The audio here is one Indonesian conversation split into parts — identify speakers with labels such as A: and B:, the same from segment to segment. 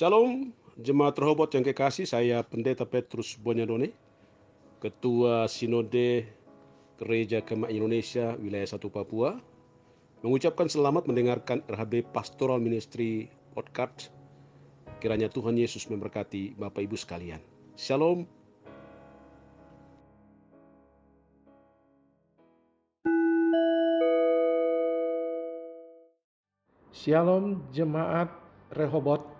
A: Shalom, jemaat Rehoboth yang kekasih, saya Pendeta Petrus Bonyadone, Ketua Sinode Gereja Kemah Indonesia Wilayah 1 Papua, mengucapkan selamat mendengarkan RHB Pastoral Ministry Podcast. Kiranya Tuhan Yesus memberkati Bapak Ibu sekalian. Shalom.
B: Shalom jemaat Rehoboth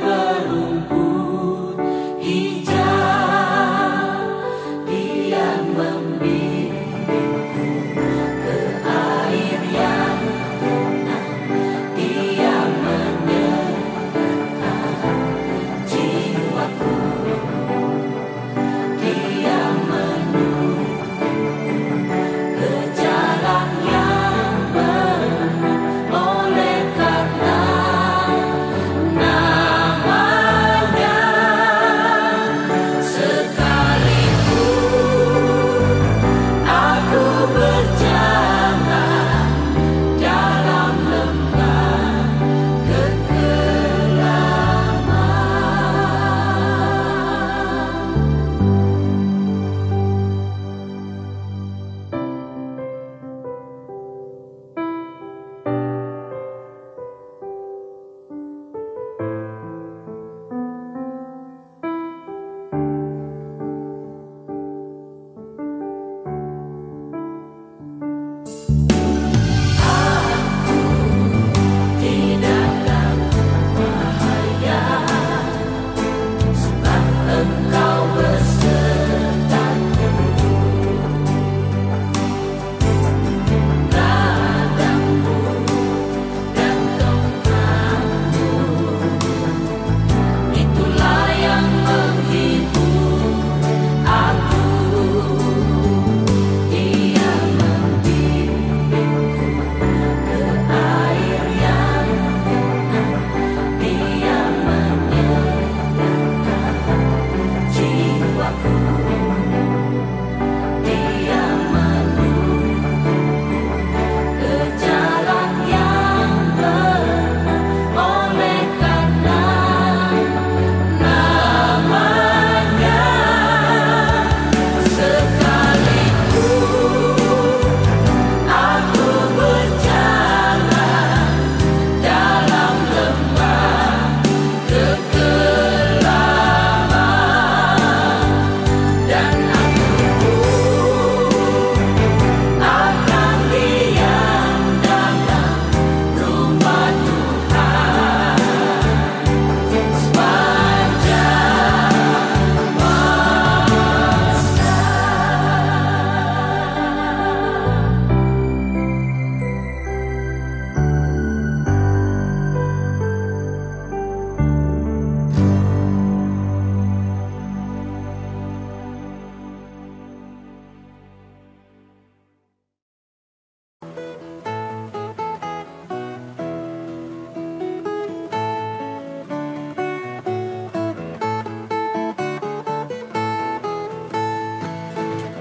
B: The.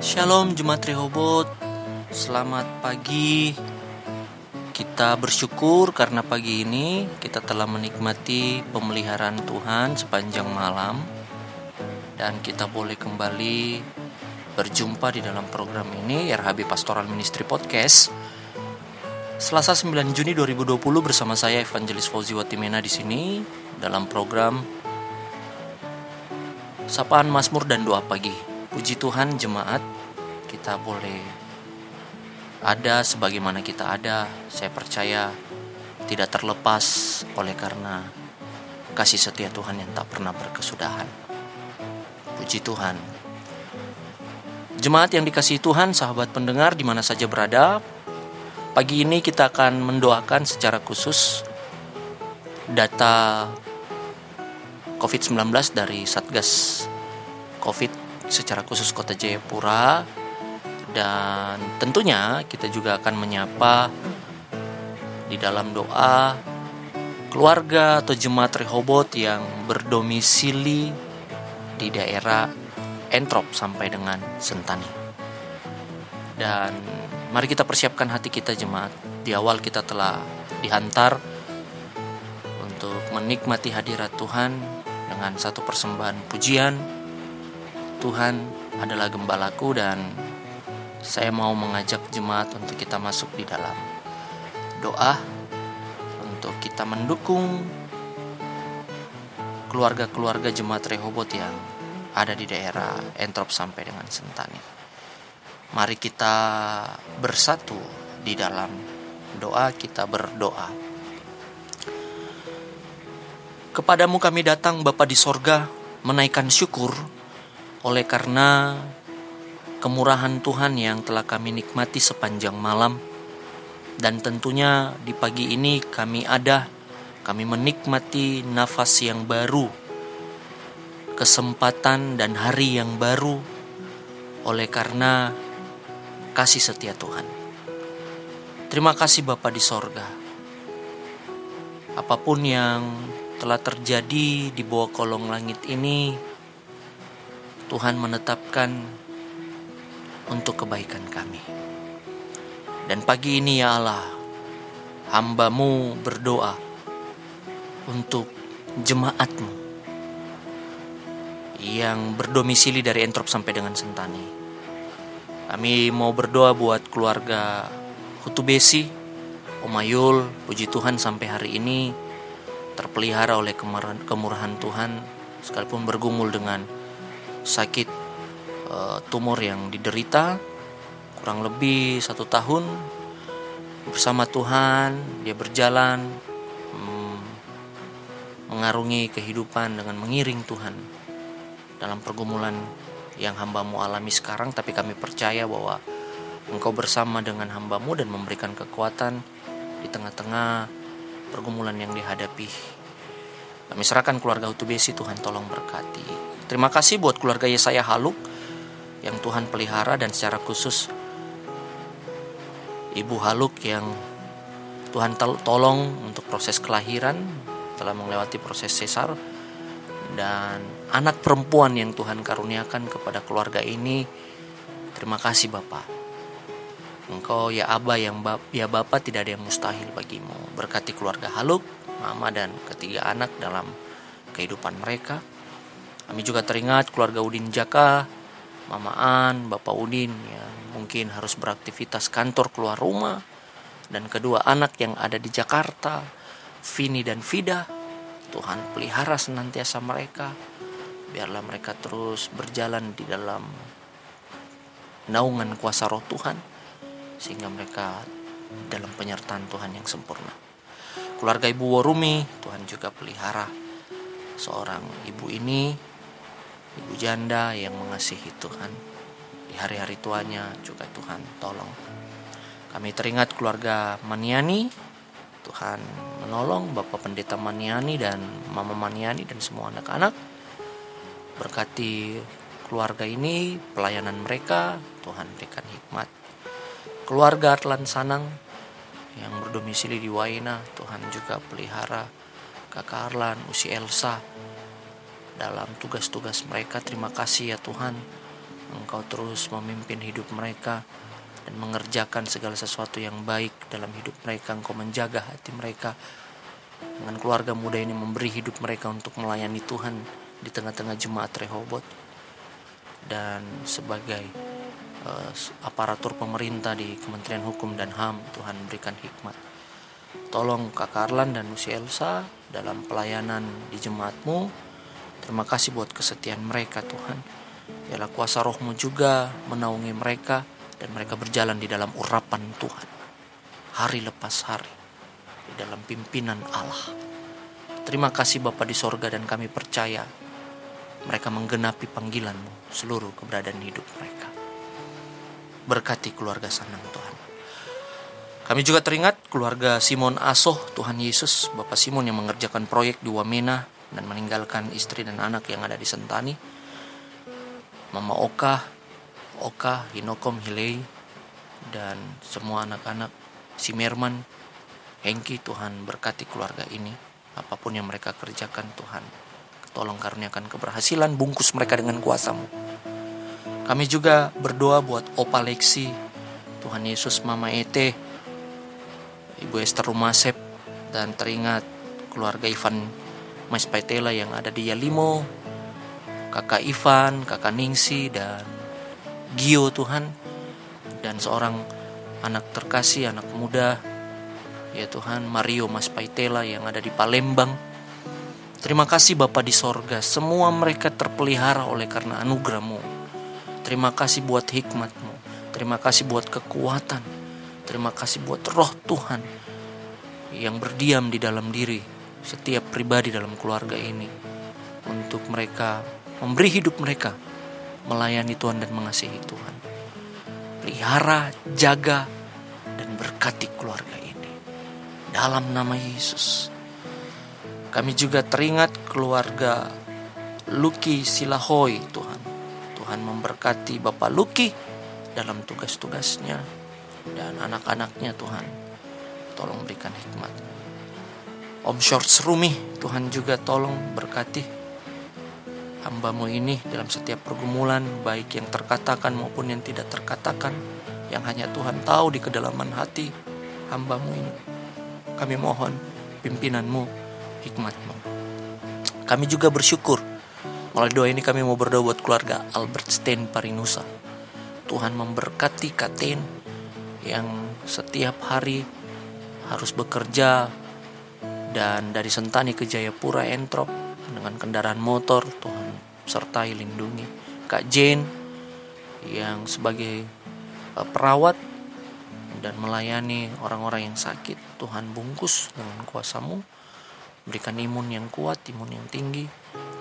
C: Shalom Jemaat Rehoboth Selamat pagi Kita bersyukur karena pagi ini kita telah menikmati pemeliharaan Tuhan sepanjang malam dan kita boleh kembali berjumpa di dalam program ini RHB Pastoral Ministry Podcast. Selasa 9 Juni 2020 bersama saya Evangelis Fauzi Watimena di sini dalam program Sapaan Mazmur dan Doa Pagi. Puji Tuhan jemaat, kita boleh ada sebagaimana kita ada, saya percaya tidak terlepas oleh karena kasih setia Tuhan yang tak pernah berkesudahan. Puji Tuhan. Jemaat yang dikasihi Tuhan, sahabat pendengar di mana saja berada, pagi ini kita akan mendoakan secara khusus data COVID-19 dari Satgas COVID secara khusus Kota Jayapura dan tentunya kita juga akan menyapa di dalam doa keluarga atau jemaat Rehobot yang berdomisili di daerah Entrop sampai dengan Sentani. Dan mari kita persiapkan hati kita jemaat. Di awal kita telah dihantar untuk menikmati hadirat Tuhan dengan satu persembahan pujian. Tuhan adalah gembalaku dan saya mau mengajak jemaat untuk kita masuk di dalam doa untuk kita mendukung keluarga-keluarga jemaat Rehobot yang ada di daerah Entrop sampai dengan Sentani. Mari kita bersatu di dalam doa kita berdoa. Kepadamu kami datang Bapa di sorga menaikkan syukur oleh karena kemurahan Tuhan yang telah kami nikmati sepanjang malam. Dan tentunya di pagi ini kami ada, kami menikmati nafas yang baru, kesempatan dan hari yang baru oleh karena kasih setia Tuhan. Terima kasih Bapa di sorga. Apa pun yang telah terjadi di bawah kolong langit ini, Tuhan menetapkan untuk kebaikan kami. Dan pagi ini ya Allah, hambamu berdoa untuk jemaatmu yang berdomisili dari Entrop sampai dengan Sentani. Kami mau berdoa buat keluarga Hutubesi, Omayul, puji Tuhan sampai hari ini terpelihara oleh kemurahan Tuhan sekalipun bergumul dengan sakit uh, tumor yang diderita kurang lebih satu tahun bersama Tuhan dia berjalan hmm, mengarungi kehidupan dengan mengiring Tuhan dalam pergumulan yang hambamu alami sekarang. Tapi kami percaya bahwa engkau bersama dengan hambamu dan memberikan kekuatan di tengah-tengah pergumulan yang dihadapi. Kami serahkan keluarga Utubesi Tuhan tolong berkati. Terima kasih buat keluarga Yesaya Haluk yang Tuhan pelihara dan secara khusus Ibu Haluk yang Tuhan tolong untuk proses kelahiran telah melewati proses sesar dan anak perempuan yang Tuhan karuniakan kepada keluarga ini terima kasih Bapak. Engkau ya Aba yang bap, ya Bapak tidak ada yang mustahil bagimu. Berkati keluarga Haluk Mama dan ketiga anak dalam kehidupan mereka. Kami juga teringat keluarga Udin Jaka Mamaan, Bapak Udin yang mungkin harus beraktivitas kantor keluar rumah dan kedua anak yang ada di Jakarta, Vini dan Vida. Tuhan pelihara senantiasa mereka. Biarlah mereka terus berjalan di dalam naungan kuasa roh Tuhan sehingga mereka dalam penyertaan Tuhan yang sempurna. Keluarga Ibu Warumi, Tuhan juga pelihara seorang ibu ini ibu janda yang mengasihi Tuhan. Di hari-hari tuanya juga Tuhan tolong. Kami teringat keluarga Maniani, Tuhan menolong Bapak Pendeta Maniani dan Mama Maniani dan semua anak-anak. Berkati keluarga ini, pelayanan mereka, Tuhan berikan hikmat. Keluarga Atlan Sanang yang berdomisili di Waina, Tuhan juga pelihara Kakak Arlan, Usi Elsa, dalam tugas-tugas mereka. Terima kasih ya Tuhan, Engkau terus memimpin hidup mereka dan mengerjakan segala sesuatu yang baik dalam hidup mereka. Engkau menjaga hati mereka dengan keluarga muda ini memberi hidup mereka untuk melayani Tuhan di tengah-tengah jemaat Rehobot dan sebagai uh, aparatur pemerintah di Kementerian Hukum dan HAM Tuhan berikan hikmat tolong Kak Karlan dan Lucy Elsa dalam pelayanan di jemaatmu terima kasih buat kesetiaan mereka Tuhan Yalah kuasa rohmu juga menaungi mereka dan mereka berjalan di dalam urapan Tuhan hari lepas hari di dalam pimpinan Allah terima kasih Bapa di sorga dan kami percaya mereka menggenapi panggilanmu seluruh keberadaan hidup mereka. Berkati keluarga Sanang Tuhan. Kami juga teringat keluarga Simon Asoh Tuhan Yesus, Bapak Simon yang mengerjakan proyek di Wamena dan meninggalkan istri dan anak yang ada di Sentani. Mama Oka, Oka, Hinokom, Hilei, dan semua anak-anak si Merman, Hengki Tuhan berkati keluarga ini. Apa pun yang mereka kerjakan Tuhan Tolong karuniakan keberhasilan, bungkus mereka dengan kuasamu. Kami juga berdoa buat Opa Lexi, Tuhan Yesus, Mama Ete, Ibu Esther Rumasep, dan teringat keluarga Ivan Mas Paitela yang ada di Yalimo, kakak Ivan, kakak Ningsi, dan Gio Tuhan, dan seorang anak terkasih, anak muda, ya Tuhan, Mario Mas Paitela yang ada di Palembang, Terima kasih Bapa di sorga, semua mereka terpelihara oleh karena anugerahmu. Terima kasih buat hikmatmu, terima kasih buat kekuatan, terima kasih buat roh Tuhan yang berdiam di dalam diri setiap pribadi dalam keluarga ini. Untuk mereka memberi hidup mereka, melayani Tuhan dan mengasihi Tuhan. Pelihara, jaga, dan berkati keluarga ini. Dalam nama Yesus. Kami juga teringat keluarga Luki Silahoy Tuhan. Tuhan memberkati Bapak Luki dalam tugas-tugasnya dan anak-anaknya Tuhan. Tolong berikan hikmat. Om Shorts Rumi Tuhan juga tolong berkati hambamu ini dalam setiap pergumulan baik yang terkatakan maupun yang tidak terkatakan yang hanya Tuhan tahu di kedalaman hati hambamu ini. Kami mohon pimpinanmu hikmatmu. Kami juga bersyukur melalui doa ini kami mau berdoa buat keluarga Albert Stein Parinusa. Tuhan memberkati Katen yang setiap hari harus bekerja dan dari Sentani ke Jayapura Entrop dengan kendaraan motor Tuhan sertai lindungi Kak Jane yang sebagai uh, perawat dan melayani orang-orang yang sakit Tuhan bungkus dengan kuasamu berikan imun yang kuat, imun yang tinggi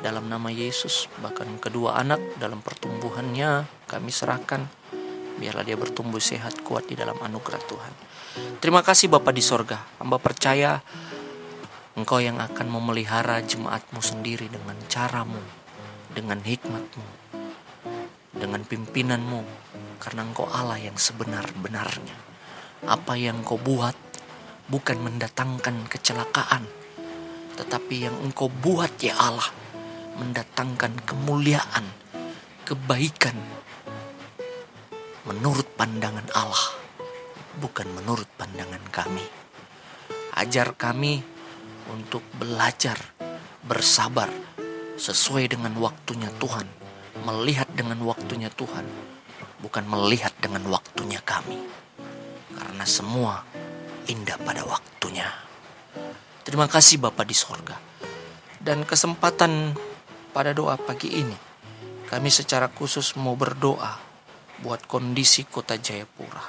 C: dalam nama Yesus. Bahkan kedua anak dalam pertumbuhannya kami serahkan. Biarlah dia bertumbuh sehat kuat di dalam anugerah Tuhan. Terima kasih Bapak di sorga. Hamba percaya Engkau yang akan memelihara jemaatmu sendiri dengan caramu, dengan hikmatmu, dengan pimpinanmu. Karena engkau Allah yang sebenar-benarnya. Apa yang kau buat bukan mendatangkan kecelakaan, tetapi yang engkau buat ya Allah mendatangkan kemuliaan, kebaikan menurut pandangan Allah, bukan menurut pandangan kami. Ajar kami untuk belajar bersabar sesuai dengan waktunya Tuhan, melihat dengan waktunya Tuhan, bukan melihat dengan waktunya kami. Karena semua indah pada waktunya. Terima kasih Bapak di sorga. Dan kesempatan pada doa pagi ini, kami secara khusus mau berdoa buat kondisi kota Jayapura.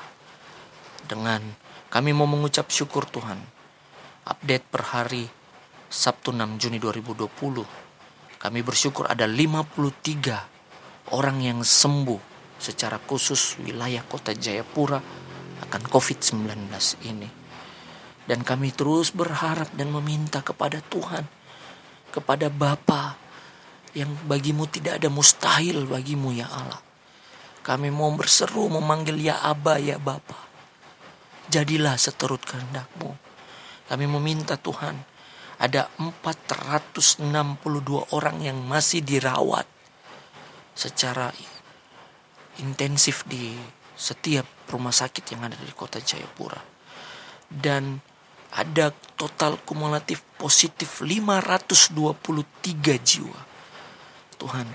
C: Dengan kami mau mengucap syukur Tuhan. Update per hari Sabtu 6 Juni 2020. Kami bersyukur ada 53 orang yang sembuh secara khusus wilayah kota Jayapura akan COVID-19 ini. Dan kami terus berharap dan meminta kepada Tuhan, kepada Bapa yang bagimu tidak ada mustahil bagimu ya Allah. Kami mau berseru memanggil ya Aba ya Bapa. Jadilah seturut kehendakmu. Kami meminta Tuhan, ada 462 orang yang masih dirawat secara intensif di setiap rumah sakit yang ada di kota Jayapura. Dan ada total kumulatif positif 523 jiwa. Tuhan.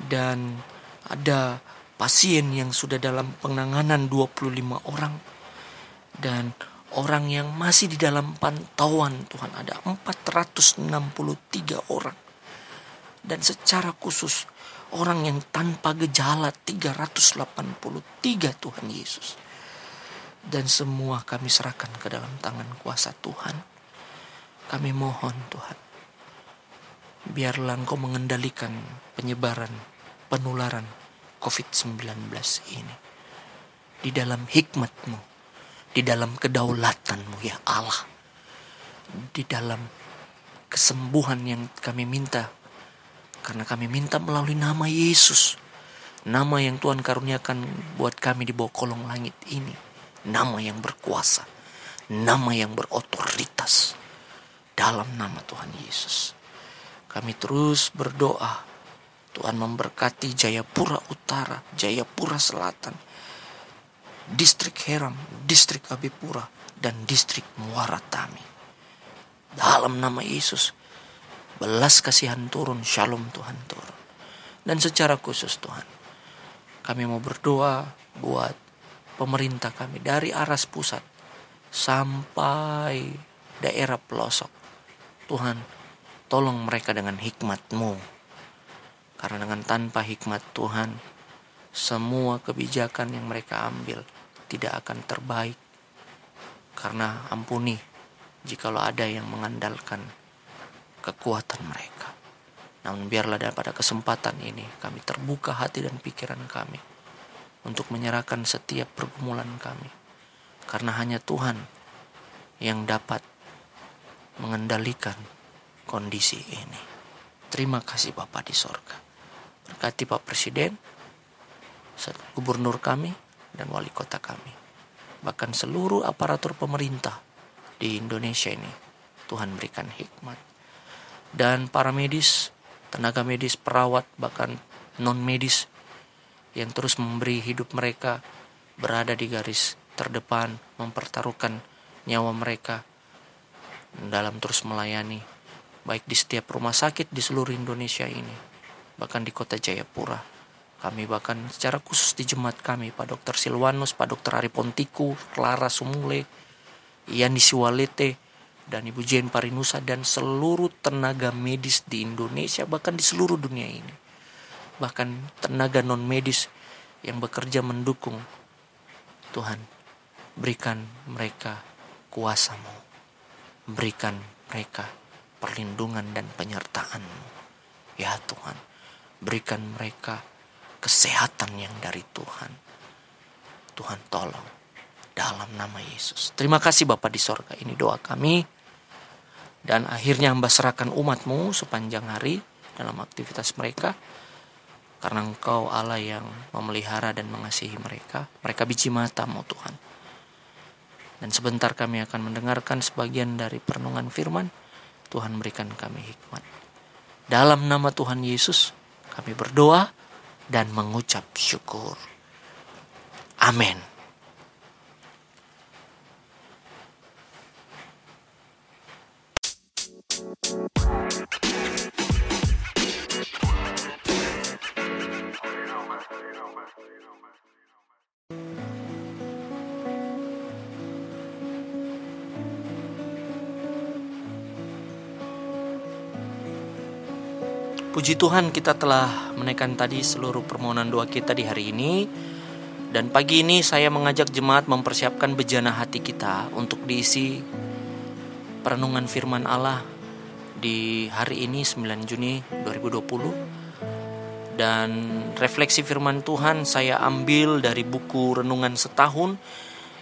C: Dan ada pasien yang sudah dalam penanganan 25 orang. Dan orang yang masih di dalam pantauan Tuhan ada 463 orang. Dan secara khusus orang yang tanpa gejala 383 Tuhan Yesus. Dan semua kami serahkan ke dalam tangan kuasa Tuhan. Kami mohon Tuhan. Biarlah engkau mengendalikan penyebaran, penularan COVID-19 ini. Di dalam hikmatmu, di dalam kedaulatanmu ya Allah. Di dalam kesembuhan yang kami minta karena kami minta melalui nama Yesus. Nama yang Tuhan karuniakan buat kami di bawah kolong langit ini. Nama yang berkuasa. Nama yang berotoritas. Dalam nama Tuhan Yesus. Kami terus berdoa. Tuhan memberkati Jayapura Utara, Jayapura Selatan, Distrik Heram, Distrik Abipura, dan Distrik Muara Tami. Dalam nama Yesus, Belas kasihan turun, shalom Tuhan turun. Dan secara khusus Tuhan, kami mau berdoa buat pemerintah kami dari aras pusat sampai daerah pelosok. Tuhan, tolong mereka dengan hikmat-Mu. Karena dengan tanpa hikmat Tuhan, semua kebijakan yang mereka ambil tidak akan terbaik. Karena ampuni jikalau ada yang mengandalkan kekuatan mereka. Namun biarlah pada kesempatan ini kami terbuka hati dan pikiran kami untuk menyerahkan setiap pergumulan kami. Karena hanya Tuhan yang dapat mengendalikan kondisi ini. Terima kasih Bapak di sorga. Berkati Pak Presiden, gubernur kami, dan wali kota kami. Bahkan seluruh aparatur pemerintah di Indonesia ini. Tuhan berikan hikmat dan para medis, tenaga medis, perawat, bahkan non medis yang terus memberi hidup mereka berada di garis terdepan, mempertaruhkan nyawa mereka dalam terus melayani, baik di setiap rumah sakit di seluruh Indonesia ini, bahkan di kota Jayapura. Kami bahkan secara khusus di jemaat kami, Pak Dr. Silwanus, Pak Dr. Ari Pontiku, Clara Sumule, Yani Siwalete, dan Ibu Jane Parinusa dan seluruh tenaga medis di Indonesia bahkan di seluruh dunia ini. Bahkan tenaga non medis yang bekerja mendukung Tuhan berikan mereka kuasamu berikan mereka perlindungan dan penyertaanmu ya Tuhan berikan mereka kesehatan yang dari Tuhan Tuhan tolong dalam nama Yesus terima kasih Bapak di sorga ini doa kami dan akhirnya hamba serahkan umatmu sepanjang hari dalam aktivitas mereka. Karena engkau Allah yang memelihara dan mengasihi mereka. Mereka biji matamu Tuhan. Dan sebentar kami akan mendengarkan sebagian dari perenungan firman. Tuhan berikan kami hikmat. Dalam nama Tuhan Yesus kami berdoa dan mengucap syukur. Amin. Puji Tuhan kita telah menaikkan tadi seluruh permohonan doa kita di hari ini. Dan pagi ini saya mengajak jemaat mempersiapkan bejana hati kita Untuk diisi perenungan firman Allah di hari ini 9 Juni 2020 Dan refleksi firman Tuhan saya ambil dari buku Renungan Setahun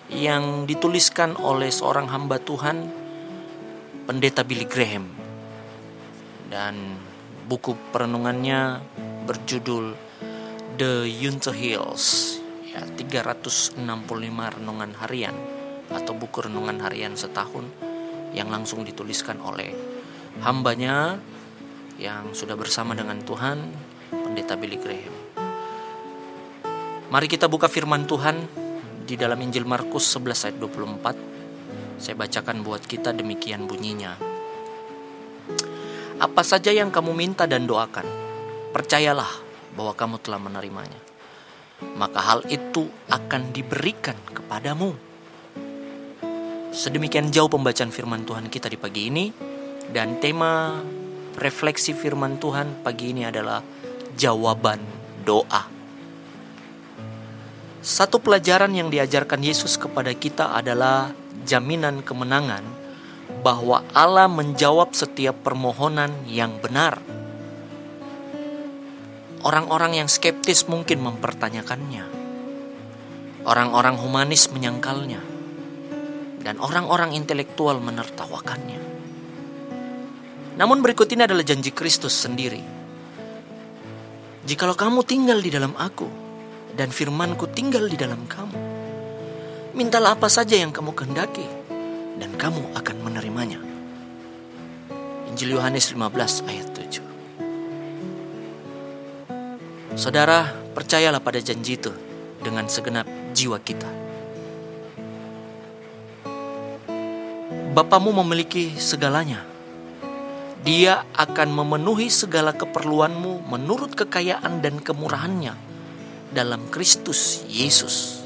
C: Yang dituliskan oleh seorang hamba Tuhan Pendeta Billy Graham. Dan buku perenungannya berjudul The Yunta Hills ya 365 renungan harian atau buku renungan harian setahun yang langsung dituliskan oleh hambanya yang sudah bersama dengan Tuhan Pendeta Billy Graham Mari kita buka firman Tuhan di dalam Injil Markus 11 ayat 24. Saya bacakan buat kita demikian bunyinya. Apa saja yang kamu minta dan doakan, percayalah bahwa kamu telah menerimanya. Maka hal itu akan diberikan kepadamu. Sedemikian jauh pembacaan firman Tuhan kita di pagi ini dan tema refleksi firman Tuhan pagi ini adalah jawaban doa. Satu pelajaran yang diajarkan Yesus kepada kita adalah jaminan kemenangan bahwa Allah menjawab setiap permohonan yang benar. Orang-orang yang skeptis mungkin mempertanyakannya. Orang-orang humanis menyangkalnya. Dan orang-orang intelektual menertawakannya. Namun berikut ini adalah janji Kristus sendiri. Jikalau kamu tinggal di dalam aku, dan firmanku tinggal di dalam kamu, mintalah apa saja yang kamu kehendaki, dan kamu akan menerimanya. Injil Yohanes 15 ayat 7 Saudara, percayalah pada janji itu dengan segenap jiwa kita. Bapamu memiliki segalanya. Dia akan memenuhi segala keperluanmu menurut kekayaan dan kemurahannya dalam Kristus Yesus.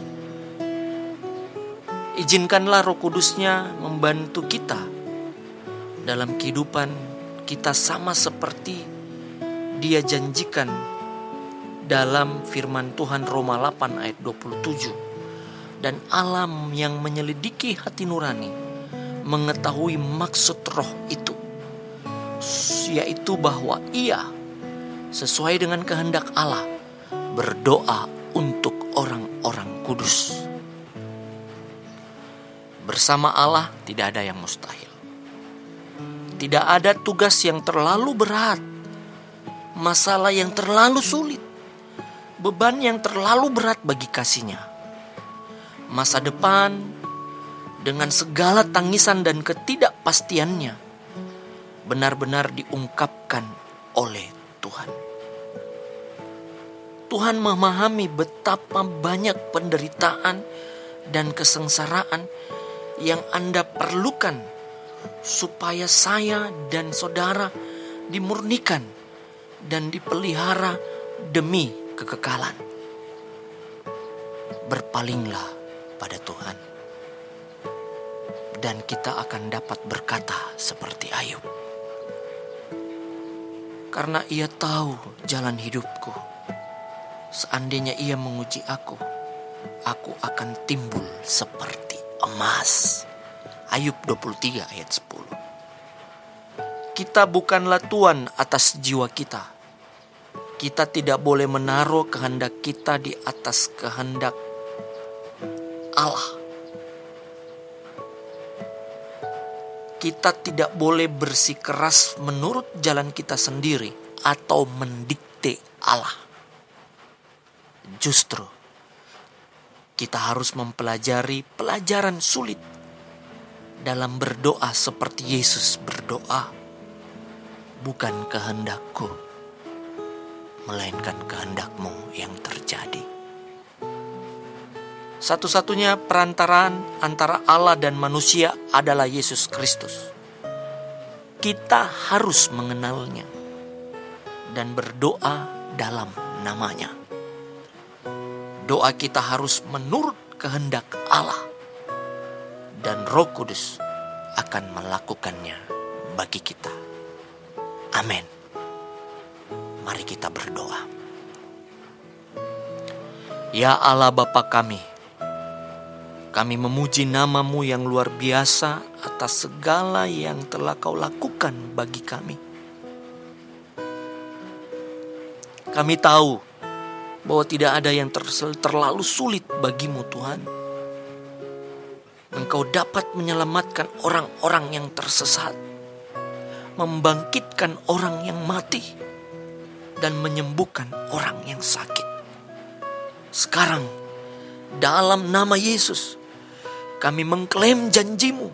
C: Izinkanlah roh kudusnya membantu kita dalam kehidupan kita sama seperti dia janjikan dalam firman Tuhan Roma 8 ayat 27 dan alam yang menyelidiki hati nurani mengetahui maksud roh itu yaitu bahwa ia sesuai dengan kehendak Allah berdoa untuk orang-orang kudus. Bersama Allah tidak ada yang mustahil. Tidak ada tugas yang terlalu berat, masalah yang terlalu sulit, beban yang terlalu berat bagi kasihnya. Masa depan dengan segala tangisan dan ketidakpastiannya benar-benar diungkapkan oleh Tuhan. Tuhan memahami betapa banyak penderitaan dan kesengsaraan yang Anda perlukan supaya saya dan saudara dimurnikan dan dipelihara demi kekekalan. Berpalinglah pada Tuhan. Dan kita akan dapat berkata seperti Ayub. Karena ia tahu jalan hidupku. Seandainya ia menguji aku, aku akan timbul seperti emas. Ayub 23 ayat 10. Kita bukanlah tuan atas jiwa kita. Kita tidak boleh menaruh kehendak kita di atas kehendak Allah. Kita tidak boleh bersikeras menurut jalan kita sendiri atau mendikte Allah. Justru kita harus mempelajari pelajaran sulit dalam berdoa seperti Yesus berdoa. Bukan kehendakku, melainkan kehendakmu yang terjadi. Satu-satunya perantaraan antara Allah dan manusia adalah Yesus Kristus. Kita harus mengenalnya dan berdoa dalam namanya. Doa kita harus menurut kehendak Allah dan Roh Kudus akan melakukannya bagi kita. Amin. Mari kita berdoa. Ya Allah Bapa kami, kami memuji namamu yang luar biasa atas segala yang telah kau lakukan bagi kami. Kami tahu bahwa tidak ada yang terlalu sulit bagimu Tuhan. Engkau dapat menyelamatkan orang-orang yang tersesat, membangkitkan orang yang mati, dan menyembuhkan orang yang sakit. Sekarang, dalam nama Yesus, kami mengklaim janjimu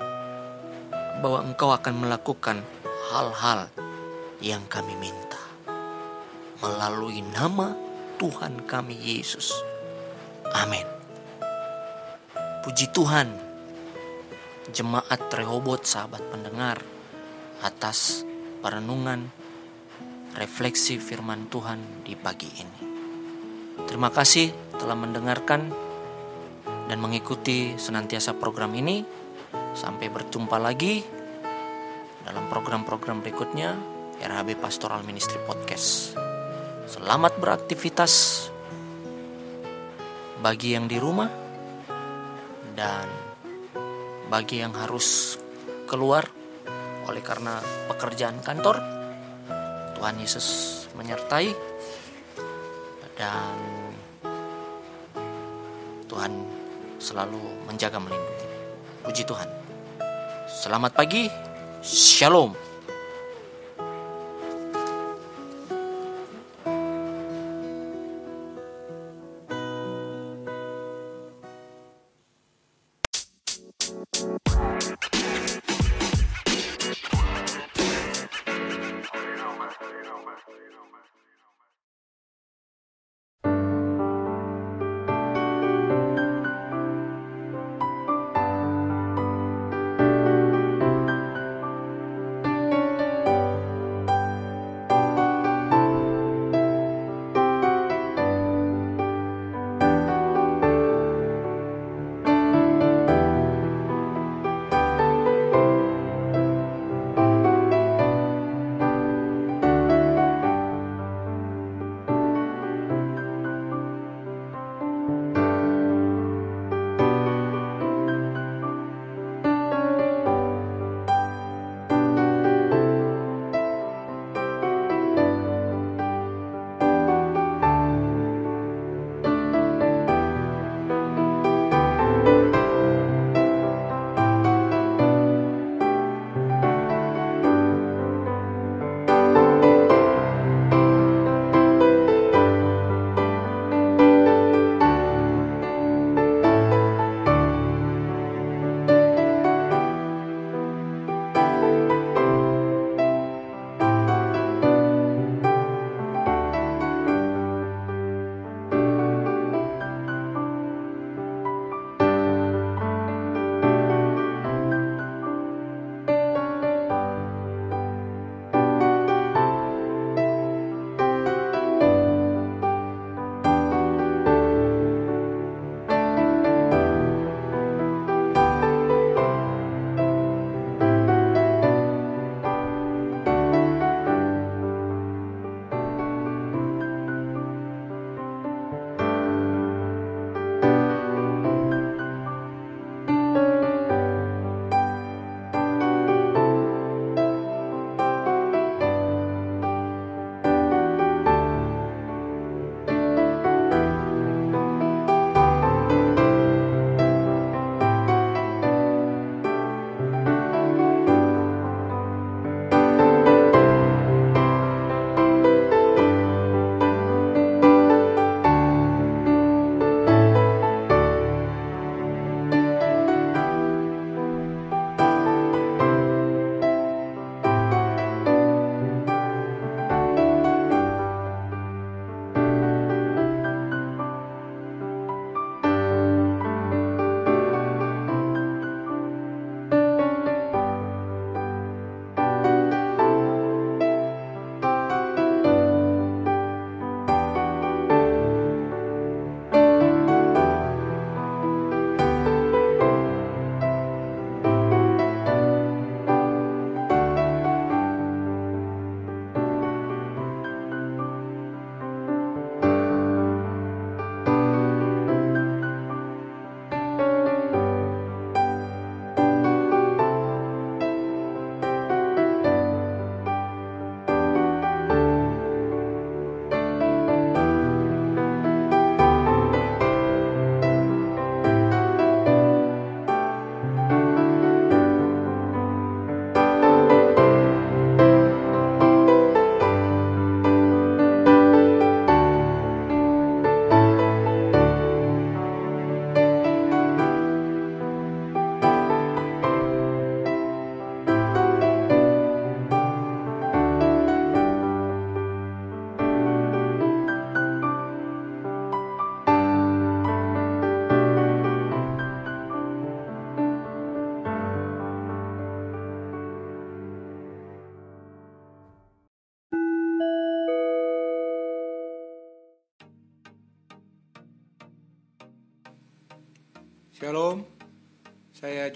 C: bahwa engkau akan melakukan hal-hal yang kami minta melalui nama Tuhan kami Yesus. Amin. Puji Tuhan, jemaat Rehobot sahabat pendengar, atas perenungan refleksi firman Tuhan di pagi ini. Terima kasih telah mendengarkan dan mengikuti senantiasa program ini. Sampai berjumpa lagi dalam program-program berikutnya RHB Pastoral Ministry Podcast. Selamat beraktivitas bagi yang di rumah dan bagi yang harus keluar oleh karena pekerjaan kantor. Tuhan Yesus menyertai dan Tuhan selalu menjaga melindungi. Puji Tuhan. Selamat pagi. Shalom.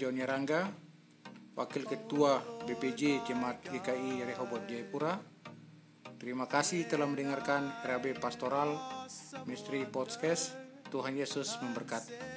D: Joni Rangga, Wakil Ketua BPJ Jemaat GKI Rehoboth Jayapura. Terima kasih telah mendengarkan RAB Pastoral Misteri Podcast. Tuhan Yesus memberkati.